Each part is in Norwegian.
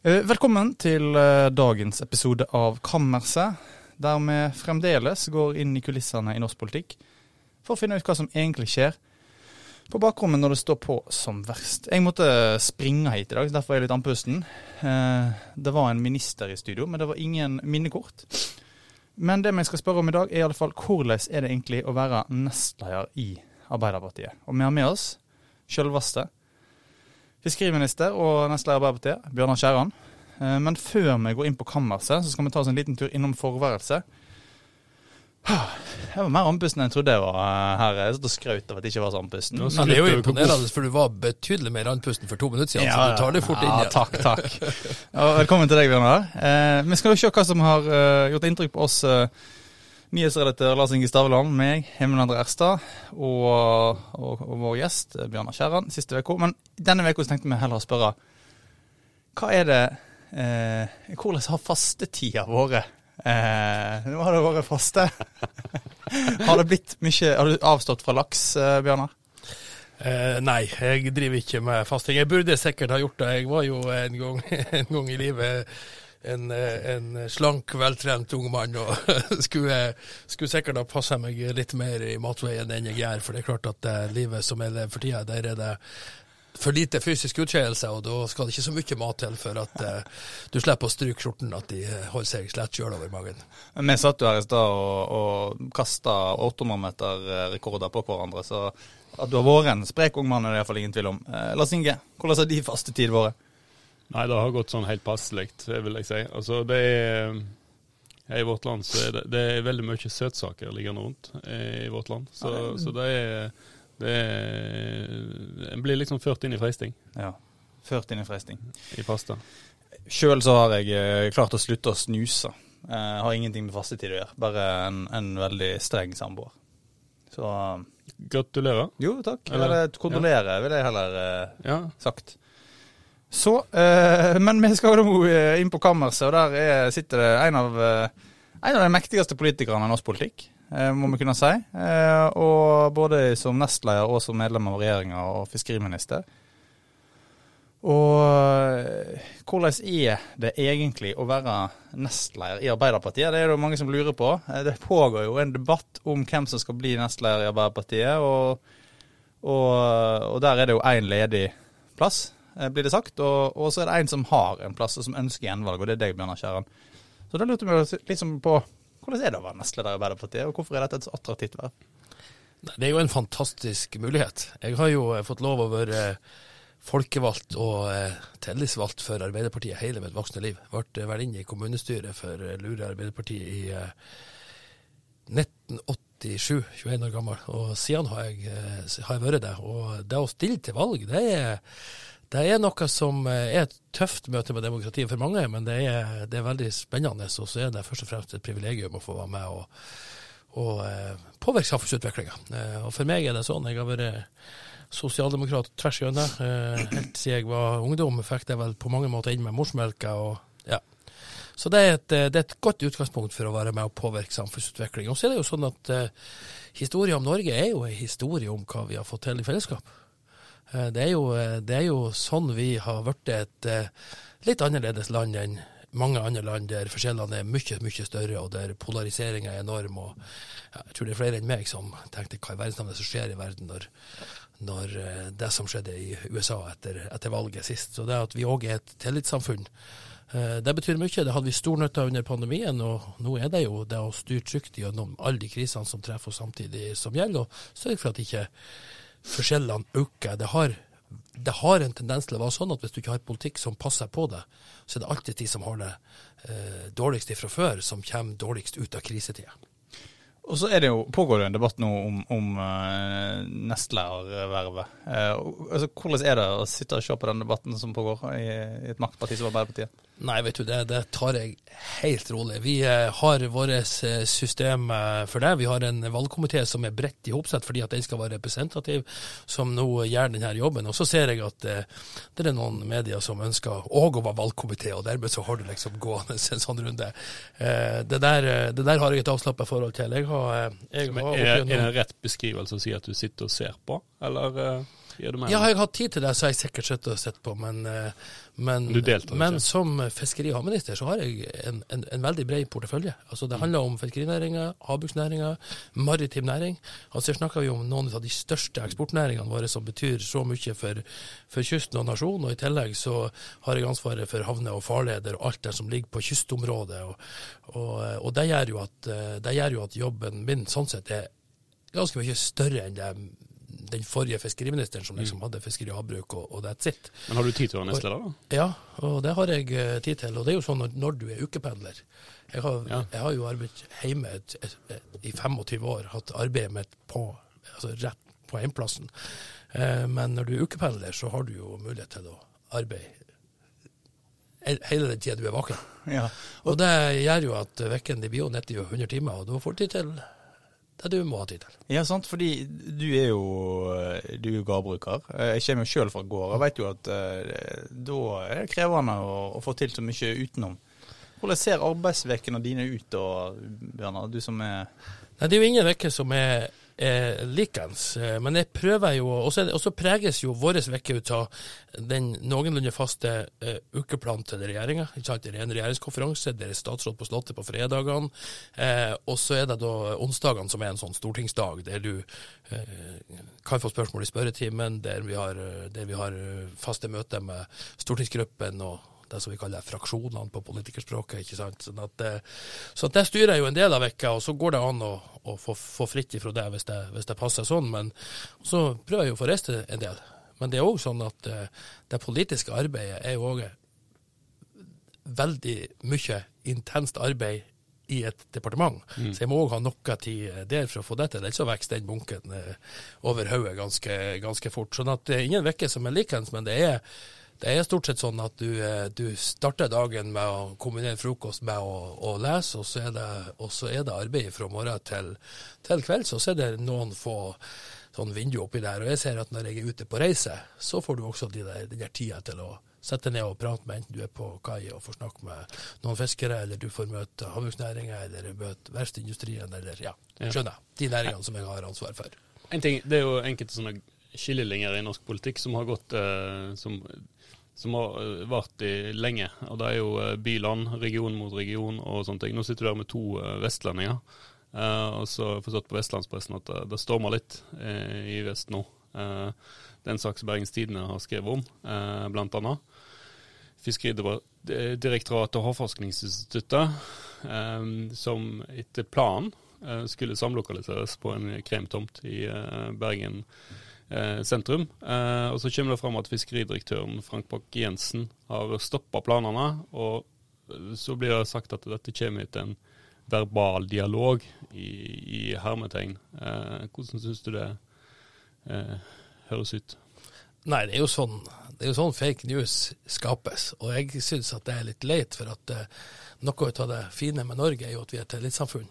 Eh, velkommen til eh, dagens episode av Kammerset, der vi fremdeles går inn i kulissene i norsk politikk for å finne ut hva som egentlig skjer på bakrommet når det står på som verst. Jeg måtte springe hit i dag, derfor er jeg litt andpusten. Eh, det var en minister i studio, men det var ingen minnekort. Men det vi skal spørre om i dag, er i alle fall hvordan er det egentlig å være nestleder i Arbeiderpartiet? Og vi har med oss sjølveste fiskeriminister og nestleder i Arbeiderpartiet, Bjørnar Skjæran. Eh, men før vi går inn på kammerset, så skal vi ta oss en liten tur innom forværelset. Jeg var mer andpusten enn jeg trodde jeg var eh, her. Jeg satt og skrøt av at jeg ikke var så andpusten. Ja, det er jo imponerende, for du var betydelig mer andpusten for to minutter siden, ja, så du tar det fort inn igjen. Ja, takk, takk. Og velkommen til deg, Bjørnar. Eh, vi skal jo se hva som har gjort inntrykk på oss. Nyhetsredaktør Lars Inge Staveland, meg, Hemmen André Erstad og, og, og, vår gjest Bjørnar Skjæran siste uka. Men denne uka tenkte vi heller å spørre hva er det eh, Hvordan har fastetida vært? Eh, nå har det vært faste. har det blitt mye Har du avstått fra laks, eh, Bjørnar? Eh, nei, jeg driver ikke med fasting. Jeg burde sikkert ha gjort det. Jeg var jo en gang, en gang i livet en, en, slank, veltrent ung mann og skulle, skulle, sikkert ha passa meg litt mer i matveien enn jeg gjør. For det er klart at det livet som jeg lever for tida, der er det for lite fysisk utskeielse, og da skal det ikke så mye mat til for at uh, du slipper å stryke skjorten, at de holder seg slett sjøl over magen. Vi satt jo her i stad og, og kasta 800-meter-rekorder på hverandre, så at du har vært en sprek ung mann, er det iallfall ingen tvil om. Eh, Lars Inge, hvordan har de fastetid vært? Nei, det har gått sånn helt passelig, vil jeg si. Altså, det er I vårt land så er det, det er veldig mye søtsaker liggende rundt i vårt land. Så, ja, det, så det er det er, En blir liksom ført inn i freisting. Ja, ført inn i freisting. I pasta. Sjøl så har jeg eh, klart å slutte å snuse. Jeg eh, har ingenting med fastetid å gjøre, bare en, en veldig streng samboer. Så Gratulerer. Jo, takk. Eller, Eller kondolerer, ja. vil jeg heller eh, ja. sagt. Så, eh, Men vi skal nå eh, inn på kammerset, og der er, sitter det en av, eh, en av de mektigste politikerne i norsk politikk, eh, må vi kunne si. Eh, og både som nestleder og som medlem av regjeringa og fiskeriminister. Og eh, hvordan er det egentlig å være nestleder i Arbeiderpartiet? Det er det mange som lurer på. Det pågår jo en debatt om hvem som skal bli nestleder i Arbeiderpartiet, og, og, og der er det jo én ledig plass. Eh, blir det sagt. Og, og, så er det en som har en plass, og som ønsker gjenvalg, og det er deg, Bjørnar Skjæran. Så da lurte vi liksom på hvordan er det å være nestleder i Arbeiderpartiet, og hvorfor er dette et så attraktivt verv? Det er jo en fantastisk mulighet. Jeg har jo eh, fått lov å være folkevalgt og eh, tillitsvalgt for Arbeiderpartiet hele mitt voksne liv. Ble vel inne i kommunestyret for Lure Arbeiderpartiet i 1987, 21 år gammel. Og siden har jeg, har jeg vært det. Og det å stille til valg, det er det er noe som eh, er et tøft møte med demokratiet for mange, men det er, det er veldig spennende. Og så er det først og fremst et privilegium å få være med og, og eh, påvirke samfunnsutviklinga. Eh, og for meg er det sånn. Jeg har vært sosialdemokrat tvers igjennom. Eh, helt siden jeg var ungdom, fikk det vel på mange måter inn med morsmelka. og ja. Så det er, et, det er, et, godt utgangspunkt for å være med og påvirke samfunnsutvikling. Og så er det jo sånn at uh, historien om Norge er jo en historie om hva vi har fått til i fellesskap. Eh, det er, jo, eh, det er jo sånn vi har blitt et eh, litt annerledes land enn mange andre land der forskjellene er mye mye større, og der polariseringa er enorm. og Jeg tror det er flere enn meg som tenkte hva i verdensnavnet som skjer i verden når, når det som skjedde i USA etter, etter valget sist. Så det at vi òg er et tillitssamfunn, det betyr mye. Det hadde vi stor nytte av under pandemien, og nå er det jo det å styre trygt gjennom alle de krisene som treffer oss samtidig, som gjelder, og sørge for at ikke forskjellene øker. Det har, det har, en tendens til å være sånn at hvis du ikke har politikk som passer på det, så er det alltid de som har det eh, dårligst fra før, som kommer dårligst ut av krisetida. Og så er det jo, pågår det en debatt nå om, om uh, nestlærervervet. Uh, altså, hvordan er det å sitte og se på den debatten som pågår i, i et maktparti som Arbeiderpartiet? Nei, vet du, det, det, tar jeg helt rolig. Vi eh, har vårt eh, system eh, for det. Vi har en valgkomité som er bredt i hopsett fordi at den skal være representativ, som nå gjør denne jobben. Og så ser jeg at det er noen medier som ønsker òg å være valgkomité, og dermed så har du liksom gående en sånn runde. Det der, det der har jeg et avslappa forhold til. Jeg har, jeg har er, er, det en rett beskrivelse å si at du sitter og ser på, eller? Ja, har jeg hatt tid til det, så har jeg sikkert sittet og sett på, men, eh, men, men som fiskeri- og havminister så har jeg en, en, en veldig bred portefølje. Altså Det handler om fiskerinæringa, havbruksnæringa, maritim næring. Altså Her snakker vi om noen av de største eksportnæringene våre som betyr så mye for, for kysten og nasjonen. Og i tillegg så har jeg ansvaret for havner og farleder og alt det som ligger på kystområdet. Og, og, og det, gjør at, det gjør jo at jobben min sånn sett er ganske mye større enn det den forrige fiskeriministeren som liksom hadde fiskeri og havbruk, og, og that's it. Men har du tid til å være nestleder, da? Ja, og det har jeg eh, tid til. Og det er jo sånn når, når du er ukependler Jeg har, Ja. jeg har jo arbeidet hjemme et, et, et, i 25 år, hatt arbeidet mitt på, altså rett på hjemplassen. Eh, men når du er ukependler, så har du jo mulighet til å arbeide hele den tida du er vaken. Ja. Og det gjør jo at de blir jo 90 og 100 timer, og da får du tid til det du må ha tid til. Ja, sant, fordi du er jo du er jo gårdbruker. Eh, Jeg kommer jo sjøl fra gård og vet jo at eh, da er det krevende å, å få til så mye utenom. Hvordan ser arbeidsukene dine ut da, Bjørnar, du som er Nei, Det er jo ingen uker som er, er likens, eh, men jeg prøver jo Og så preges jo vår uke av den noenlunde faste eh, ukeplanen til regjeringa. Det er en regjeringskonferanse, det er statsråd på Slottet på fredagene. Eh, og så er det da onsdagene som er en sånn stortingsdag, der du eh, kan få spørsmål i spørretimen, der vi har, eh, der vi har eh, faste møter med stortingsgruppen og det som vi kaller fraksjonene på politikerspråket. ikke sant? Sånn at, eh, så at det styrer jeg jo en del av vekka, og så går det an å, å få, få fritt ifra det hvis, det hvis det passer sånn. Men så prøver jeg jo å få reist en del. Men det er òg sånn at eh, det politiske arbeidet er jo òg veldig mye intenst arbeid i et departement. Så jeg må òg ha noe tid der for å få det til. Ellers så vokser den bunken eh, over hodet ganske, ganske fort. Sånn at det er ingen uke som er likens, men det er, det er stort sett sånn at du, eh, du starter dagen med å kombinere frokost med å, å lese, og så, det, og så er det arbeid fra morgen til, til kvelds. Og så er det noen få sånn vindu oppi der. Og jeg ser at når jeg er ute på reise, så får du også de der, den der tida til å sette ned og prate med enten du er på kai og får snakke med noen fiskere, eller du får møte havbruksnæringa, eller møte verftsindustrien, eller ja, skjønner. De næringene som jeg har ansvar for. En ting, Det er jo enkelte sånne skillelinjer i norsk politikk som har gått eh, som, som har eh, vart i lenge. Og det er jo byland, region mot region og sånne ting. Nå sitter du der med to eh, vestlendinger. Eh, og så har jeg forstått på vestlandspressen at det, det stormer litt eh, i vest nå. Eh, det er en sak som Bergens Tidende har skrevet om, uh, blant annet. Fiskeridirektoratet og Havforskningsinstituttet, eh, som etter planen eh, skulle samlokaliseres på en kremtomt i eh, Bergen eh, sentrum. Eh, og så kommer det fram at fiskeridirektøren Frank Bakke-Jensen har stoppa planene. Og så blir det sagt at dette kommer etter en verbal dialog i, i hermetegn. Eh, hvordan syns du det eh, høres ut? Nei, det er jo sånn, det er jo sånn fake news skapes. Og jeg syns at det er litt leit, for at eh, noe av det fine med Norge er jo at vi er et tillitssamfunn.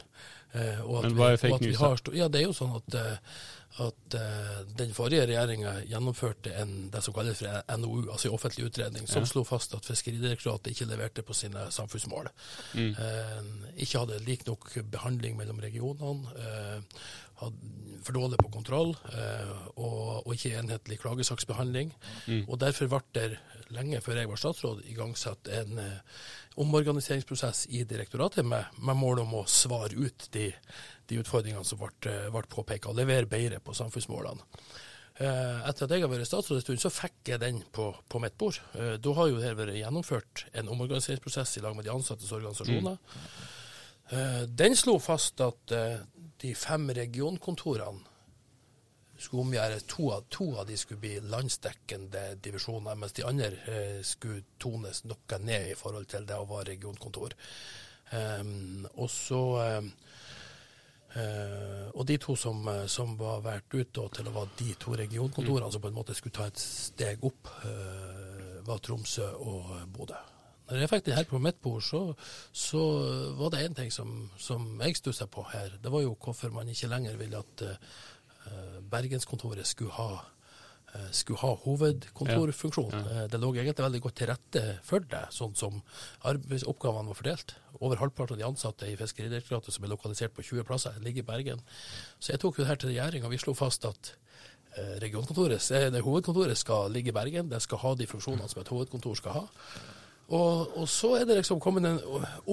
Eh, og at Men hva er fake vi news, har Ja, det er jo sånn at, eh, at eh, den forrige regjeringa gjennomførte en, det som kalles for NOU, altså en offentlig utredning, som Ja. slo fast at Fiskeridirektoratet ikke leverte på sine samfunnsmål. Mm. Eh, ikke hadde lik nok behandling mellom regionene. Eh, hadde for dårlig på kontroll, eh, og, og ikke enhetlig klagesaksbehandling. Mm. Og Derfor ble det lenge før jeg var statsråd igangsatt en omorganiseringsprosess i direktoratet med, med mål om å svare ut de, de utfordringene som ble, eh, ble påpekt, og levere bedre på samfunnsmålene. Eh, Etter at jeg har vært statsråd en stund, så fikk jeg den på, på mitt bord. Eh, Da har jo det vært gjennomført en omorganiseringsprosess i lag med de ansattes organisasjoner. Mm. Den slo fast at de fem regionkontorene skulle omgjøre To av, to av de skulle bli landsdekkende divisjoner, mens de andre eh, skulle tones noe ned i forhold til det å være regionkontor. Um, og så um, uh, Og de to som, som var valgt ut da, til å være de to regionkontorene som på en måte skulle ta et steg opp, uh, var Tromsø og Bodø. Når jeg fikk det her på mitt bord, så, så var det én ting som, som jeg stussa på her. Det var jo hvorfor man ikke lenger ville at eh, Bergenskontoret skulle ha, eh, skulle ha hovedkontorfunksjon. Ja, ja. Eh, Det lå egentlig veldig godt til rette for det, sånn som arbeidsoppgavene var fordelt. Over halvparten av de ansatte i Fiskeridirektoratet som er lokalisert på 20 plasser, ligger i Bergen. Så jeg tok jo det her til regjeringa. Vi slo fast at regionkontoret, det hovedkontoret skal ligge i Bergen. Det skal ha de funksjonene som et hovedkontor skal ha. Og, og, så er det liksom kommet en,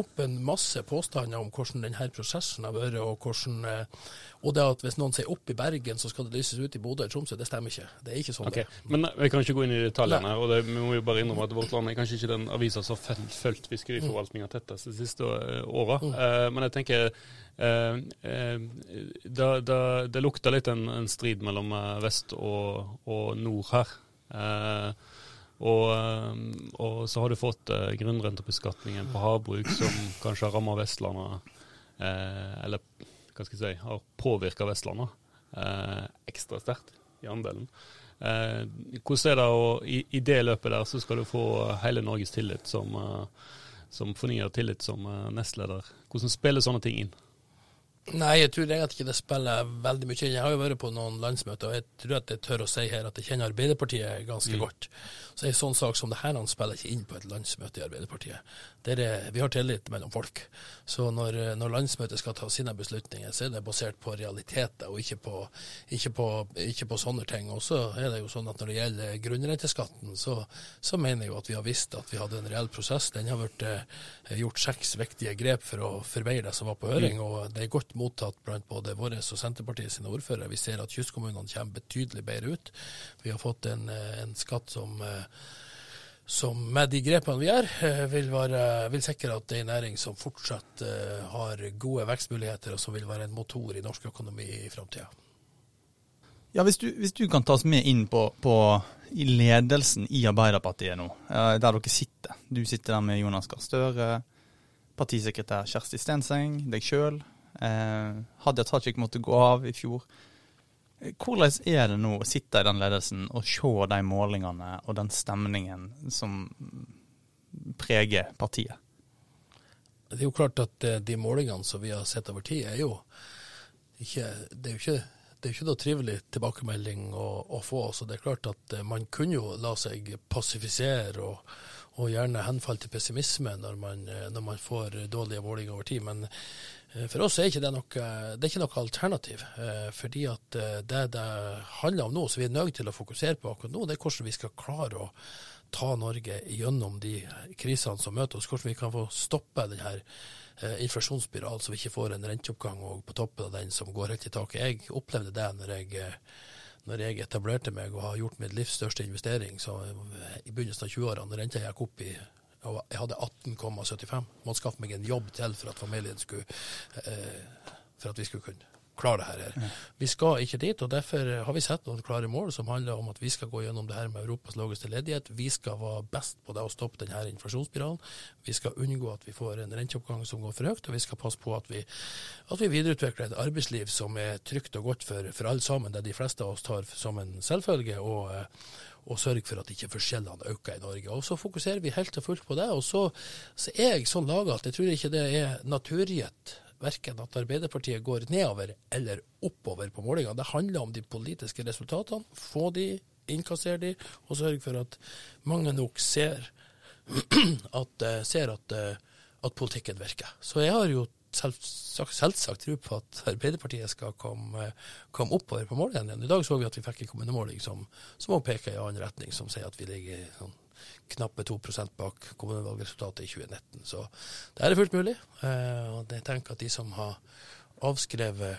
opp en masse påstander om hvordan denne prosessen har vært, og hvordan eh, og det at hvis noen sier opp i Bergen, så skal det lyses ut i Bodø eller Tromsø, det stemmer ikke. Det er ikke sånn. Okay. Men eh, vi kan ikke gå inn i detaljene. og det, Vi må jo bare innrømme at Vårt Land er kanskje ikke den avisa som har fulgt fiskeriforvaltninga tettest de siste eh, åra. Mm. Uh, men jeg tenker uh, uh, det, da, det, lukter litt en, en strid mellom vest og, og nord her. Uh, og, um, og, så har du fått uh, grunnrentebeskatningen på havbruk, som kanskje har ramma Vestlandet, eh, eller hva skal jeg si, har påvirka Vestlandet eh, ekstra sterkt i andelen. Eh, hvordan er det å, i, det løpet der så skal du få hele Norges tillit som, uh, som fornyer tillit som nestleder. Hvordan spiller sånne ting inn? Nei, jeg tror egentlig ikke det spiller veldig mye. Jeg har jo vært på noen landsmøter, og jeg tror at jeg tør å si her at jeg kjenner Arbeiderpartiet ganske mm. godt. Så en sånn sak som det her han spiller ikke inn på et landsmøte i Arbeiderpartiet. Er, vi har tillit mellom folk. Så når, når, landsmøtet skal ta sine beslutninger, så er det basert på realiteter og ikke på, ikke på, ikke på sånne ting. Og så er det jo sånn at når det gjelder grunnrenteskatten, så, så, mener jeg jo at vi har visst at vi hadde en reell prosess. Den har vært eh, gjort seks viktige grep for å forveie det som var på høring. Mm. og det er godt mottatt blant både våre og Senterpartiet sine ordførere. Vi ser at kystkommunene kommer betydelig bedre ut. Vi har fått en, eh, en skatt som, eh, som med de grepene vi gjør, eh, vil, vil sikre at det er en næring som fortsatt har gode vekstmuligheter, og som vil være en motor i norsk økonomi i framtida. Ja, hvis du, hvis du, kan ta oss med inn på, på i ledelsen i Arbeiderpartiet nå, der dere sitter. Du sitter der med Jonas Gahr Støre, partisekretær Kjersti Stenseng, deg sjøl, Hadia Tajik måtte gå av i fjor. Hvordan er det nå å sitte i den ledelsen og se de målingene og den stemningen som preger partiet? Det er jo klart at eh, de målingene som vi har sett over tid, er jo ikke Det er jo ikke, det er ikke noe trivelig tilbakemelding å, å, få. Så det er klart at eh, man kunne jo la seg passifisere og, og gjerne henfalle til pessimisme når man, når man får dårlige målinger over tid. Men Eh, for oss er ikke det, noe, det er ikke noe alternativ. Eh, fordi at eh, det det handler om nå, som vi er nødt til å fokusere på akkurat nå, det er hvordan vi skal klare å ta Norge gjennom de krisene som møter oss. Hvordan vi kan få stoppe denne inflasjonsspiralen, så vi ikke får en renteoppgang og på toppen av den som går helt i taket. Jeg opplevde det når jeg, når jeg etablerte meg og har gjort mitt livs største investering i begynnelsen av 20-årene. Renta gikk opp i jeg hadde 18,75. Måtte skaffe meg en jobb til for at familien skulle eh, For at vi skulle kunne klare det her. Ja. Vi skal ikke dit, og derfor har vi sett noen klare mål som handler om at vi skal gå gjennom det her med Europas laveste ledighet. Vi skal være best på det å stoppe denne inflasjonsspiralen. Vi skal unngå at vi får en renteoppgang som går for høyt, og vi skal passe på at vi, at vi videreutvikler et arbeidsliv som er trygt og godt for, for alle sammen, det de fleste av oss tar som en selvfølge. og eh, og sørge for at ikke forskjellene øker i Norge. Og Så fokuserer vi helt og fullt på det. og Så, så er jeg sånn laga at jeg tror ikke det er naturgitt verken at Arbeiderpartiet går nedover eller oppover på målingene. Det handler om de politiske resultatene. Få de, innkassere de, og sørge for at mange nok ser at, eh, ser at, eh, at politikken virker. Så jeg har jo selvsagt, selvsagt tro på at Arbeiderpartiet skal komme, komme oppover på målene igjen. I dag så vi at vi fikk en kommunemåling som, som peker i annen retning, som sier at vi ligger sånn, knappe 2% bak kommunevalgresultatet i 2019. Så det er fullt mulig. Eh, og jeg tenker at de som har avskrevet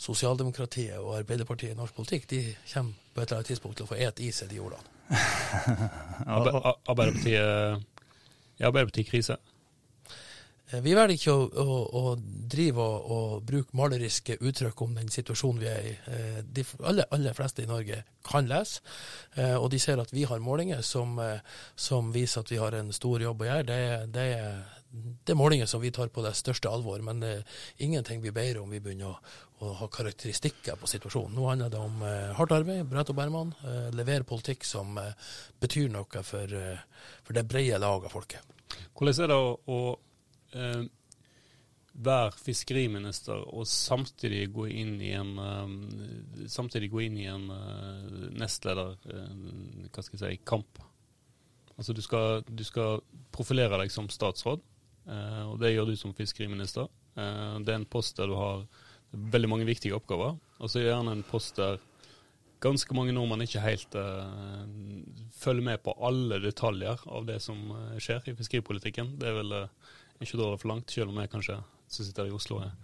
sosialdemokratiet og Arbeiderpartiet i norsk politikk, de kommer på et eller annet tidspunkt til å få et i seg de ordene. Arbeiderpartiet, ja, Arbeiderpartiet krise? Eh, vi velger ikke å, å, å drive og, og, bruke maleriske uttrykk om den situasjonen vi er i. Eh, de aller, aller fleste i Norge kan lese, eh, og de ser at vi har målinger som, som viser at vi har en stor jobb å gjøre. Det, det, det er målinger som vi tar på det største alvor, men det ingenting vi bedre om vi begynner å, å ha karakteristikker på situasjonen. Nå handler det om hardt arbeid, brett og bærmann, levere politikk som betyr noe for, for det brede lag av folket. Hvordan er det å eh, være fiskeriminister og samtidig gå inn i en um, samtidig gå inn i en uh, nestleder uh, hva skal jeg si, kamp. Altså du skal, du skal profilere deg som statsråd, og det gjør du som fiskeriminister. det er en post der du har veldig mange viktige oppgaver, og så gjerne en post der ganske mange nordmenn ikke helt følger med på alle detaljer av det som skjer i fiskeripolitikken. Det er vel ikke dårlig for langt, selv om jeg kanskje som sitter i Oslo er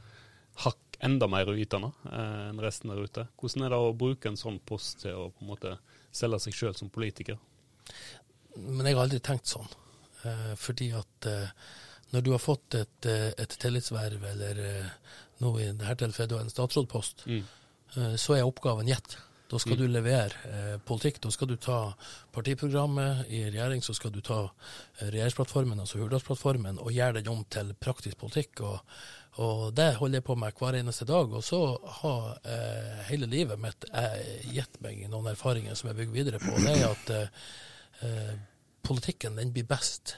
hakk enda mer uvitende enn resten der ute. Hvordan er det å bruke en sånn post til å på en måte selge seg sjøl som politiker? Men jeg har aldri tenkt sånn. fordi at når du har fått et, et tillitsverv, eller nå i dette tilfellet en statsrådpost, mm. så er oppgaven gitt. Da skal du levere eh, politikk. Da skal du ta partiprogrammet. I regjering så skal du ta eh, regjeringsplattformen, altså Hurdalsplattformen, og gjøre den om til praktisk politikk. Og, og, det holder jeg på med hver eneste dag. Og så har eh, hele livet mitt eh, gitt meg noen erfaringer som jeg bygger videre på. Det er at eh, eh, politikken den blir best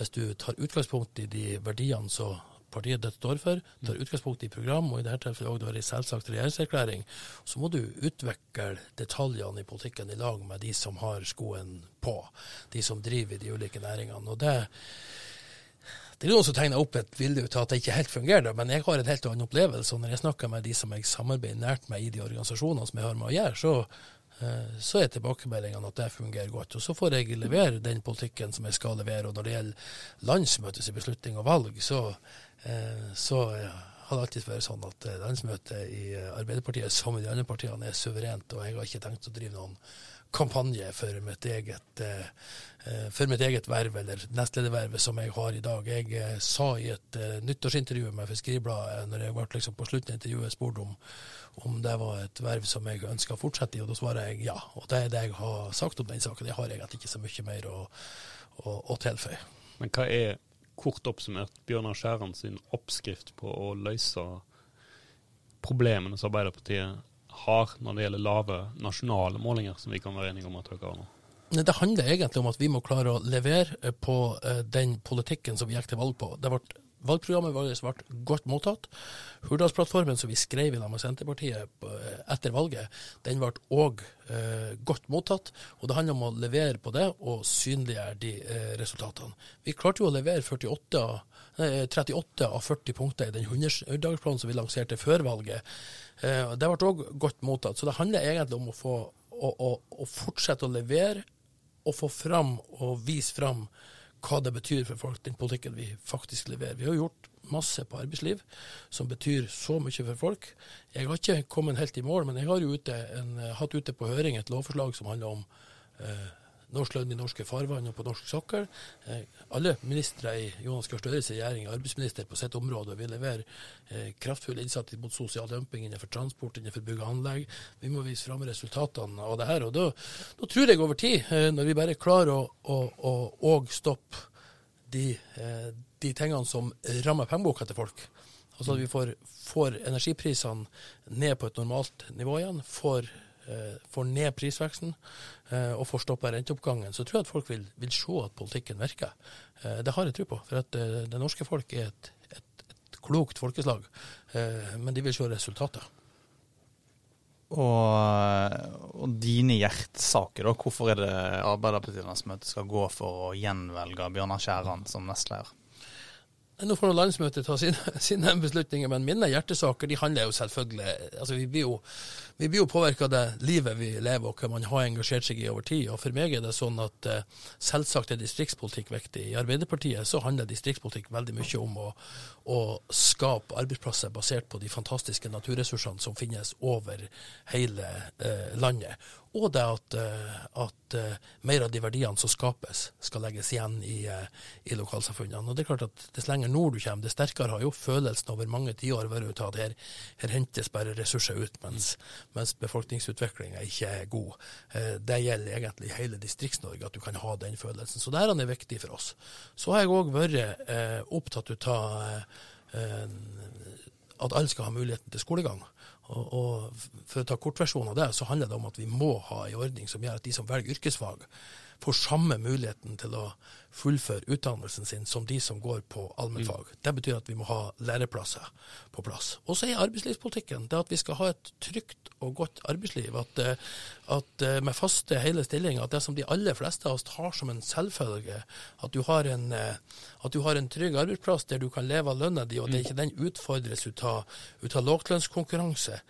hvis du tar utgangspunkt i de verdiene som partiet ditt står for, tar utgangspunkt i program, og i dette tilfellet òg en selvsagt regjeringserklæring, så må du utvikle detaljene i politikken i lag med de som har skoen på, de som driver i de ulike næringene. og det det er noen som tegner opp et bilde ut av at det ikke helt fungerer, men jeg har en helt annen opplevelse. og Når jeg snakker med de som jeg samarbeider nært med i de organisasjonene som jeg har med å gjøre, så, eh, så er tilbakemeldingene at det fungerer godt. Og Så får jeg levere den politikken som jeg skal levere. og Når det gjelder landsmøtets beslutning og valg, så så har det alltid vært sånn at eh, landsmøtet i eh, Arbeiderpartiet som i de andre partiene er suverent, og jeg har ikke tenkt å drive noen kampanje for mitt eget, for mitt eget verv, eller nestledervervet som jeg har i dag. Jeg sa i et nyttårsintervju med Fiskeribladet, når jeg ble liksom på slutten av intervjuet spurt om, om det var et verv som jeg ønska å fortsette i, og da svarer jeg ja. Og det er det jeg har sagt om den saken. Det har egentlig ikke så mye mer å, å, å tilføye. Men hva er kort oppsummert Bjørnar Skjæran sin oppskrift på å løse problemene som Arbeiderpartiet har når det gjelder lave nasjonale målinger, som vi kan være enige om at dere har nå? Det handler egentlig om at vi må klare å levere på eh, den politikken som vi gikk til valg på. Det ble Valgprogrammet vårt ble godt mottatt. Hurdalsplattformen som vi skrev i med Senterpartiet eh, etter valget, den ble òg eh, godt mottatt. Og det handler om å levere på det og synliggjøre de eh, resultatene. Vi klarte jo å levere 48, nei, 38 av 40 punkter i den 100-dagersplanen som vi lanserte før valget. Eh, det ble òg godt mottatt. Så det handler egentlig om å, få, å, å, å fortsette å levere og få fram og vise fram hva det betyr for folk, den politikken vi faktisk leverer. Vi har gjort masse på arbeidsliv som betyr så mye for folk. Jeg har ikke kommet helt i mål, men jeg har ute en, hatt ute på høring et lovforslag som handler om eh, norsk lønn i norske farvann og på norsk sokkel. Eh, alle ministre i Jonas Gahr Støres regjering er arbeidsminister på sitt område Vi vil levere eh, kraftfull innsats mot sosial dumping innenfor transport, innenfor bygg og anlegg. Vi må vise fram resultatene av det her. og Da, da tror jeg over tid, eh, når vi bare klarer å, å, stoppe de, de, tingene som rammer pengeboka til folk, altså at vi får, får energiprisene ned på et normalt nivå igjen, får får ned prisveksten eh, og får stoppa renteoppgangen, så tror jeg at folk vil, vil, se at politikken virker. Eh, det har jeg tro på. For at det norske folk er et, et, et klokt folkeslag. Men de vil se resultater. Og, og, dine hjertesaker, da. Hvorfor er det Arbeiderpartiets møte skal gå for å gjenvelge Bjørnar Skjæran som nestleder? Nå får landsmøtet ta sine, sine, beslutninger, men mine hjertesaker de handler jo selvfølgelig altså Vi blir jo, vi jo påvirka av det livet vi lever og hva man har engasjert seg i over tid. og For meg er det sånn at uh, selvsagt er distriktspolitikk viktig. I Arbeiderpartiet så handler distriktspolitikk veldig mye om å, å skape arbeidsplasser basert på de fantastiske naturressursene som finnes over hele eh, landet og det at, eh, at uh, mer av de verdiene som skapes, skal legges igjen i, uh, i, lokalsamfunnene. Og det er klart at Dess lenger nord du kommer, dess sterkere har jo følelsen over mange tiår vært at her, her, hentes bare ressurser ut, mens, mens befolkningsutviklinga ikke er god. Det gjelder egentlig hele Distrikts-Norge, at du kan ha den følelsen. Så det her er viktig for oss. Så har jeg òg vært opptatt av at alle skal ha muligheten til skolegang. Og, og, For å ta kortversjonen av det, så handler det om at vi må ha en ordning som gjør at de som velger yrkesfag, får samme muligheten til å fullføre utdannelsen sin som de som går på allmennfag. Mm. Det betyr at vi må ha læreplasser på plass. Og så er arbeidslivspolitikken det at vi skal ha et trygt og godt arbeidsliv. At, eh, at eh, med faste hele stillinger, at det som de aller fleste av oss har som en selvfølge, at du har en, eh, du har en trygg arbeidsplass der du kan leve av lønna di, og det mm. ikke den utfordres ut av, ut av lavlønnskonkurranse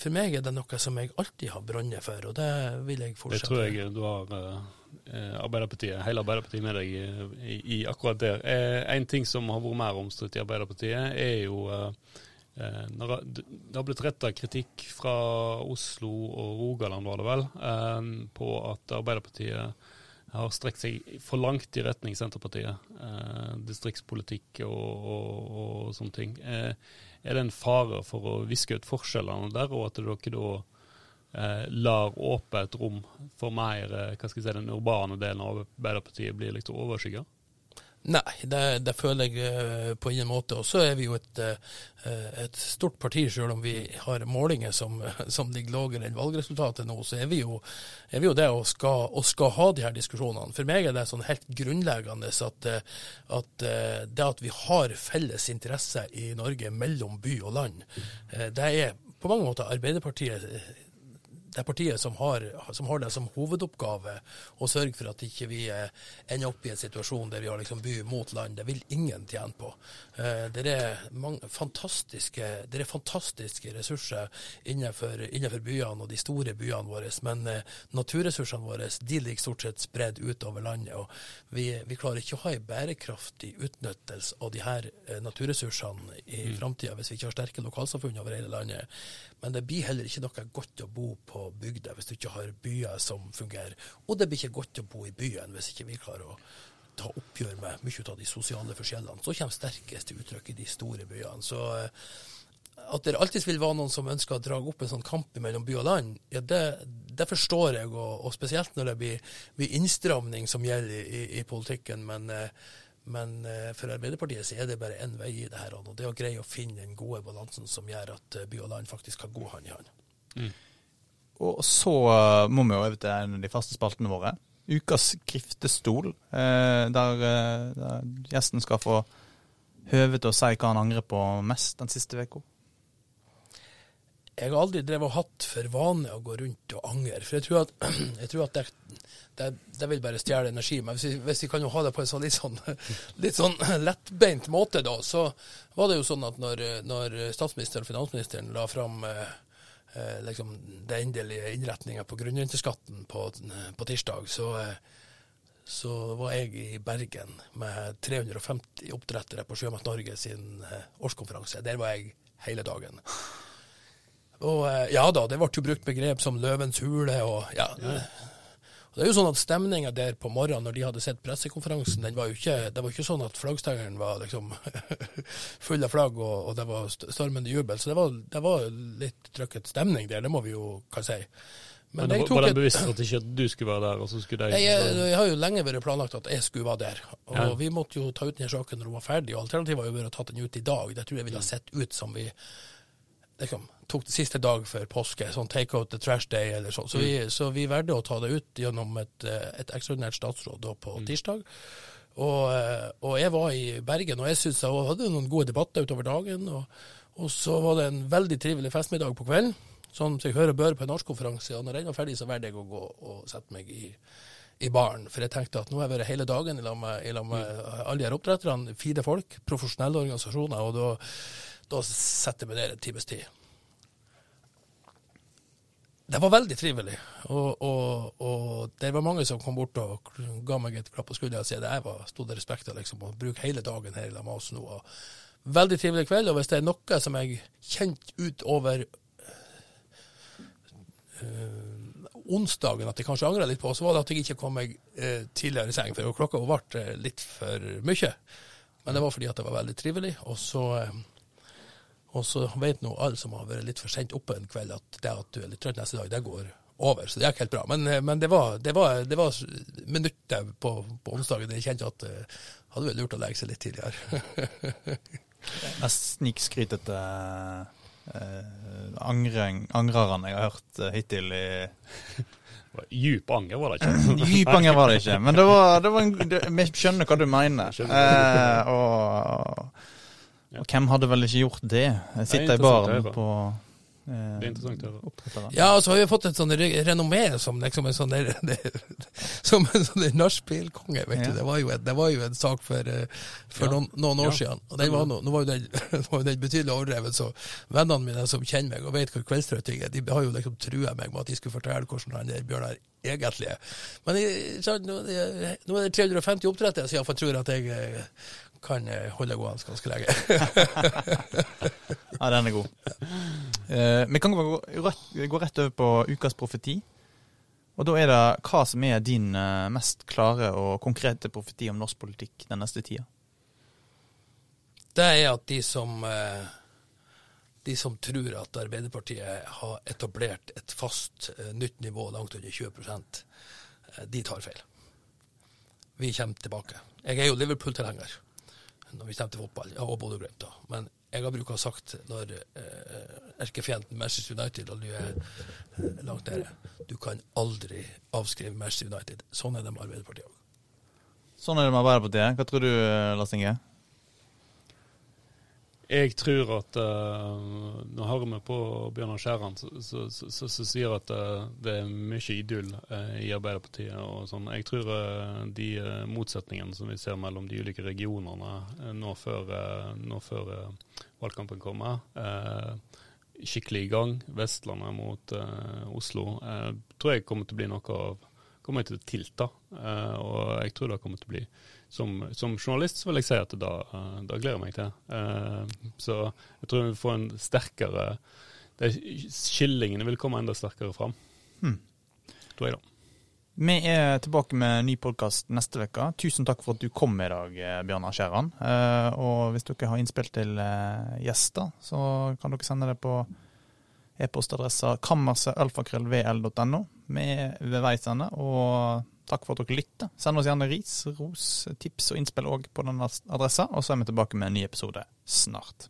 for meg er det noe som jeg alltid har brunnet for, og det vil jeg fortsette. Det tror jeg du har eh, Arbeiderpartiet, hele Arbeiderpartiet med deg i, i akkurat der. Eh, en ting som har vært mer omstridt i Arbeiderpartiet, er jo eh, når det har blitt retta kritikk fra Oslo og Rogaland, var det vel, på at Arbeiderpartiet har strekt seg for langt i retning Senterpartiet. Eh, distriktspolitikk og, og, og, sånne ting. Eh, er det en fare for å viske ut forskjellene der, og at dere da eh, lar åpne et rom for mer eh, hva skal jeg si, den urbane delen av Arbeiderpartiet bli liksom overskygga? Nei, det, det, føler jeg eh, på ingen måte. Og så er vi jo et, eh, et stort parti, selv om vi har målinger som, som ligger lavere enn valgresultatet nå. Så er vi jo, er vi jo det og skal, og skal, ha de her diskusjonene. For meg er det sånn helt grunnleggende at, eh, at det at vi har felles interesse i Norge mellom by og land, det er på mange måter Arbeiderpartiet det er partiet som har, som har, det som hovedoppgave å sørge for at ikke vi eh, ender opp i en situasjon der vi har liksom by mot land. Det vil ingen tjene på. Eh, det er, mange, fantastiske, det er fantastiske ressurser innenfor, innenfor, byene og de store byene våre, men eh, naturressursene våre de ligger stort sett spredd utover landet. og Vi, vi klarer ikke å ha en bærekraftig utnyttelse av de her naturressursene i mm. framtida hvis vi ikke har sterke lokalsamfunn over hele landet. Men det blir heller ikke noe godt å bo på bygda hvis du ikke har byer som fungerer. Og det blir ikke godt å bo i byen hvis ikke vi klarer å ta oppgjør med mye av de sosiale forskjellene. Så kommer sterkest til uttrykk i de store byene. Så eh, at det alltid vil være noen som ønsker å dra opp en sånn kamp mellom by og land, ja, det, det forstår jeg, og, og, spesielt når det blir, blir innstramning som gjelder i, i politikken. Men eh, men eh, for Arbeiderpartiet så er det bare én vei i det her. Og det å greie å finne den gode balansen som gjør at by og land faktisk kan gå hånd i hånd. Mm. Og så uh, må vi jo over til en av de faste spaltene våre. Ukas skriftestol, uh, der, uh, der, gjesten skal få høve til å si hva han angrer på mest den siste uka. Jeg har aldri drevet og hatt for vane å gå rundt og angre. For jeg tror at, jeg tror at det, det, det, vil bare stjele energi. Men hvis vi, hvis vi, kan jo ha det på en sånn litt sånn, litt sånn lettbeint måte, da, så var det jo sånn at når, når statsministeren og finansministeren la fram eh, eh liksom, det endelige innretninga på grunnrenteskatten på, på, tirsdag, så, eh, så, var jeg i Bergen med 350 oppdrettere på Sjømat Norge sin eh, årskonferanse. Der var jeg hele dagen. Og eh, ja da, det ble jo brukt begrep som løvens hule og ja. ja. Og det er jo sånn at Stemninga der på morgenen når de hadde sett pressekonferansen, den var jo ikke, det var ikke sånn at flaggstengeren var liksom full av flagg og, og, det var stormende jubel. Så det var, det var litt trøkket stemning der, det må vi jo kan si. Men, Men var det bevisst at ikke du skulle være der? og så skulle de... Jeg, jeg, jeg, har jo lenge vært planlagt at jeg skulle være der. Og ja. vi måtte jo ta ut denne saken når hun var ferdig. og Alternativet var jo å tatt den ut i dag. Det tror jeg ville ha sett ut som vi liksom, tok det siste dag før påske, sånn take out the trash day eller sånn. Så, vi, mm. så vi valgte å ta det ut gjennom et, eh, et ekstraordinært statsråd da på mm. tirsdag. Og, eh, og, jeg var i Bergen, og jeg synes jeg hadde noen gode debatter utover dagen. Og, og, så var det en veldig trivelig festmiddag på kvelden, sånn som jeg hører bør på en årskonferanse. Og når den var ferdig, så valgte jeg å gå og sette meg i, i baren. For jeg tenkte at nå har jeg vært hele dagen i lag med, med mm. alle de her oppdretterne, fire folk, profesjonelle organisasjoner. og da da setter jeg meg ned en times tid. Det var veldig trivelig, og, og, og, det var mange som kom bort og ga meg et klapp på skulderen og sa at var, stod det respekt liksom, å bruke hele dagen her med oss nå. Og veldig trivelig kveld, og hvis det er noe som jeg kjente utover øh, onsdagen at jeg kanskje angrer litt på, så var det at jeg ikke kom meg øh, tidligere i seng, for klokka ble litt for mye. Men det var fordi at det var veldig trivelig, og så øh, og så vet nå alle som har vært litt for sent oppe en kveld, at det at du er litt trøtt neste dag, det går over. Så det gikk helt bra. Men, eh, men det, var, det, var, det var minutter på, på onsdagen jeg kjente at uh, hadde vært lurt å legge seg litt tidligere. Mest snikskrytete uh, angrerne jeg har hørt uh, hittil i Djup anger var det ikke. Djup anger var det ikke, men det var, det var en, det, vi skjønner hva du mener. Eh, og, og, hvem hadde vel ikke gjort det? Jeg sitter i baren på Det er interessant å høre. Ja, så har vi fått et sånn renommé som liksom en sånn der, der, som en sånn nachspielkonge, vet ja. du. Det var, jo en, det var jo en sak for, eh, for ja. noen, noen, år ja. siden. Og den var, nå var jo den, var den betydelig overdrevet, så vennene mine som kjenner meg og vet hvor kveldstrøtting er, de har jo liksom trua meg med at de skulle fortelle hvordan han der Bjørnar egentlig er. Men jeg, nå, nå er det 350 oppdrettere, så jeg tror at jeg eh, kan holde gående ganske lenge. ja, den er god. Uh, vi kan gå rett, gå rett, over på ukas profeti. Og da er det hva som er din uh, mest klare og konkrete profeti om norsk politikk den neste tida? Det er at de som uh, de som tror at Arbeiderpartiet har etablert et fast nytt nivå langt under 20% de tar feil. Vi kommer tilbake. Jeg er jo Liverpool-tilhenger når vi stemte fotball, og Bodø-Glimt. da. Men jeg har brukt å sagt når eh, erkefienden Manchester United og du er eh, langt nede Du kan aldri avskrive Manchester United. Sånn er det med Arbeiderpartiet òg. Sånn er det med Arbeiderpartiet. Hva tror du, eh, Lars Inge? Jeg tror at uh, Nå hører vi på Bjørnar Skjæran som sier at uh, det er mye idyll uh, i Arbeiderpartiet. og sånn. Jeg tror de motsetningene som vi ser mellom de ulike regionene nå før, nå før valgkampen kommer, skikkelig i gang, Vestlandet mot Oslo, tror jeg kommer til å bli noe av kommer til å tilta. og jeg tror det kommer til å bli som, som, journalist så vil jeg si at da, da gleder jeg meg til. Uh, så jeg tror vi får en sterkere Skillingene vil komme enda sterkere fram. Hmm. Tror jeg, da. Vi er tilbake med ny podkast neste uke. Tusen takk for at du kom i dag, eh, Bjørnar Skjæran. Uh, og hvis dere har innspill til uh, gjester, så kan dere sende det på e-postadressa kammersetalfakrøllvl.no. Vi er ved veis ende. og Takk for at dere lytter. Send oss gjerne ris, ros, tips og innspill òg på denne adressa, og så er vi tilbake med en ny episode snart.